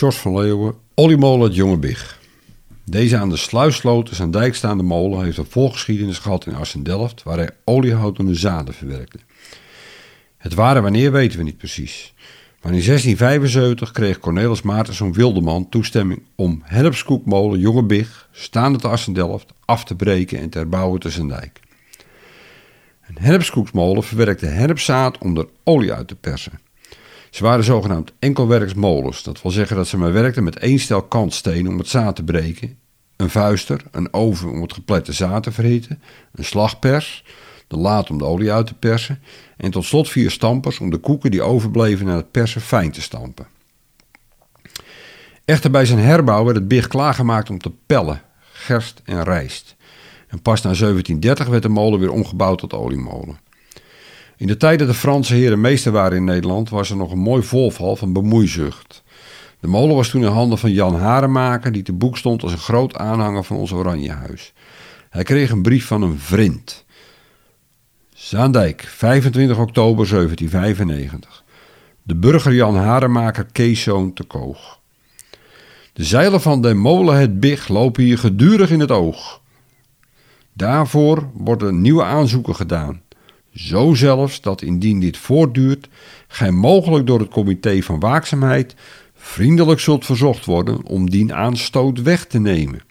Sjors van Leeuwen, oliemolen het Jonge Big. Deze aan de Sluissloot is aan dijk staande molen heeft een voorgeschiedenis gehad in Assen-Delft, waar hij oliehoudende zaden verwerkte. Het waren wanneer weten we niet precies. Maar in 1675 kreeg Cornelis Maartenszoon Wildeman toestemming om Herpskoekmolen Jonge Big, staande te Assen-Delft, af te breken en te herbouwen te Zandijk. Een herpskoeksmolen verwerkte herpzaad om er olie uit te persen. Ze waren zogenaamd enkelwerksmolens. Dat wil zeggen dat ze maar werkten met één stel kantstenen om het zaad te breken, een vuister, een oven om het geplette zaad te verhitten, een slagpers, de laad om de olie uit te persen en tot slot vier stampers om de koeken die overbleven na het persen fijn te stampen. Echter bij zijn herbouw werd het big klaargemaakt om te pellen, gerst en rijst. En pas na 1730 werd de molen weer omgebouwd tot oliemolen. In de tijd dat de Franse heren meester waren in Nederland was er nog een mooi volval van bemoeizucht. De molen was toen in handen van Jan Haremaker, die te boek stond als een groot aanhanger van ons Oranjehuis. Hij kreeg een brief van een vriend. Zaandijk, 25 oktober 1795. De burger Jan Haremaker Keeszoon te Koog. De zeilen van de molen het Big lopen hier gedurig in het oog. Daarvoor worden nieuwe aanzoeken gedaan. Zo zelfs dat indien dit voortduurt, gij mogelijk door het comité van waakzaamheid vriendelijk zult verzocht worden om dien aanstoot weg te nemen.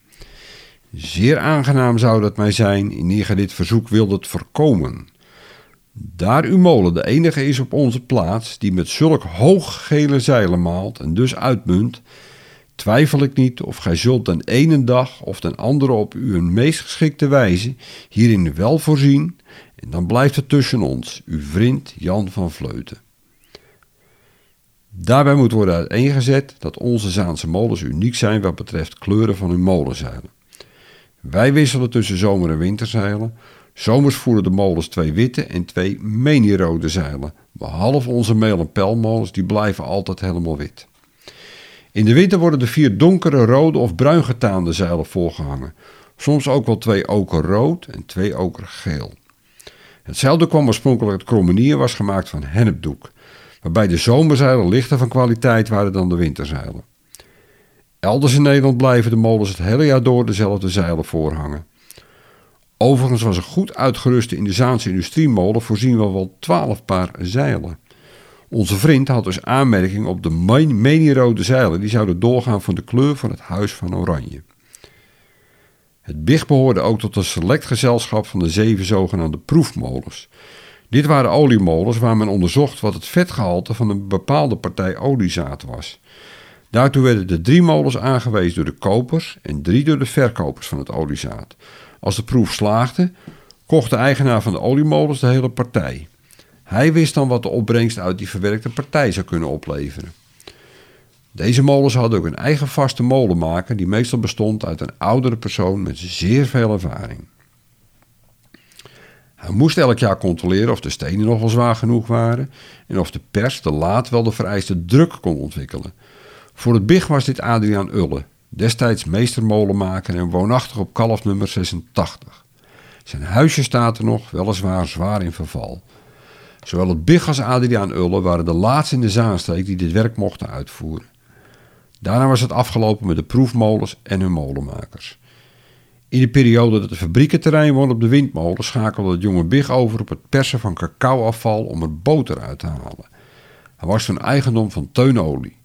Zeer aangenaam zou dat mij zijn, indien gij dit verzoek wildet voorkomen. Daar uw molen de enige is op onze plaats die met zulk hooggele zeilen maalt en dus uitmunt, twijfel ik niet of gij zult den ene dag of den andere op uw meest geschikte wijze hierin wel voorzien, en dan blijft het tussen ons, uw vriend Jan van Vleuten. Daarbij moet worden uiteengezet dat onze Zaanse molens uniek zijn wat betreft kleuren van hun molenzeilen. Wij wisselen tussen zomer- en winterzeilen. Zomers voeren de molens twee witte en twee menirode zeilen, behalve onze meel- en pelmolens, die blijven altijd helemaal wit. In de winter worden de vier donkere rode of bruin getaande zeilen voorgehangen, soms ook wel twee okerrood en twee okergeel. Hetzelfde kwam oorspronkelijk uit Krommenier was gemaakt van hennepdoek, waarbij de zomerzeilen lichter van kwaliteit waren dan de winterzeilen. Elders in Nederland blijven de molens het hele jaar door dezelfde zeilen voorhangen. Overigens was een goed uitgeruste in de Zaanse industriemolen voorzien wel wel twaalf paar zeilen. Onze vriend had dus aanmerking op de menierode zeilen die zouden doorgaan van de kleur van het Huis van Oranje. Het BIG behoorde ook tot een select gezelschap van de zeven zogenaamde proefmolens. Dit waren oliemolens waar men onderzocht wat het vetgehalte van een bepaalde partij oliezaad was. Daartoe werden de drie molens aangewezen door de kopers en drie door de verkopers van het oliezaad. Als de proef slaagde, kocht de eigenaar van de oliemolens de hele partij. Hij wist dan wat de opbrengst uit die verwerkte partij zou kunnen opleveren. Deze molens hadden ook een eigen vaste molenmaker die meestal bestond uit een oudere persoon met zeer veel ervaring. Hij moest elk jaar controleren of de stenen nog wel zwaar genoeg waren en of de pers de laad wel de vereiste druk kon ontwikkelen. Voor het BIG was dit Adriaan Ulle, destijds meestermolenmaker en woonachtig op kalf nummer 86. Zijn huisje staat er nog, weliswaar zwaar in verval. Zowel het BIG als Adriaan Ulle waren de laatste in de Zaanstreek die dit werk mochten uitvoeren. Daarna was het afgelopen met de proefmolens en hun molenmakers. In de periode dat de fabrieken terrein won op de windmolen schakelde het jonge Big over op het persen van cacaoafval om er boter uit te halen. Hij was van eigendom van Teunolie.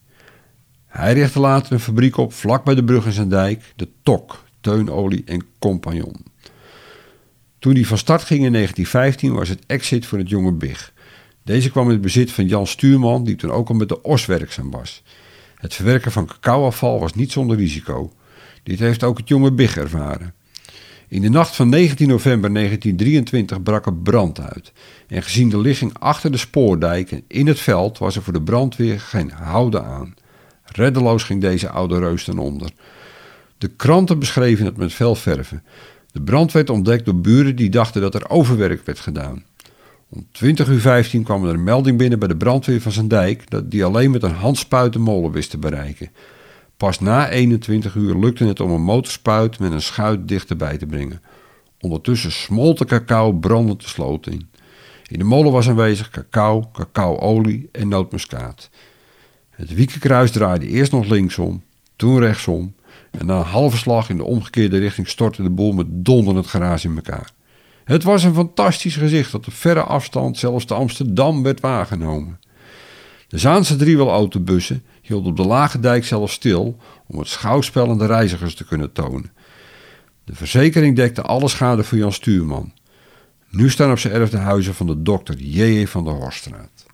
Hij richtte later een fabriek op vlak bij de brug in zijn dijk, de TOK, Teunolie en Compagnon. Toen hij van start ging in 1915 was het exit voor het jonge Big. Deze kwam in het bezit van Jan Stuurman, die toen ook al met de OS werkzaam was. Het verwerken van cacaoafval was niet zonder risico. Dit heeft ook het jonge Big ervaren. In de nacht van 19 november 1923 brak er brand uit. En gezien de ligging achter de spoordijken in het veld was er voor de brandweer geen houden aan. Reddeloos ging deze oude reus ten onder. De kranten beschreven het met veel verven. De brand werd ontdekt door buren die dachten dat er overwerk werd gedaan. Om 20 uur 15 kwam er een melding binnen bij de brandweer van zijn dijk dat die alleen met een handspuit de molen wist te bereiken. Pas na 21 uur lukte het om een motorspuit met een schuit dichterbij te brengen. Ondertussen smolt de cacao brandend de sloot in. In de molen was aanwezig cacao, cacaoolie en nootmuskaat. Het Wiekenkruis draaide eerst nog linksom, toen rechtsom en na een halve slag in de omgekeerde richting stortte de boel met donderend geraas in elkaar. Het was een fantastisch gezicht dat op verre afstand zelfs te Amsterdam werd waargenomen. De Zaanse driewielautobus'en hielden op de Lage Dijk zelfs stil om het schouwspel aan de reizigers te kunnen tonen. De verzekering dekte alle schade voor Jan Stuurman. Nu staan op zijn erf de huizen van de dokter J.J. van der Horstraat.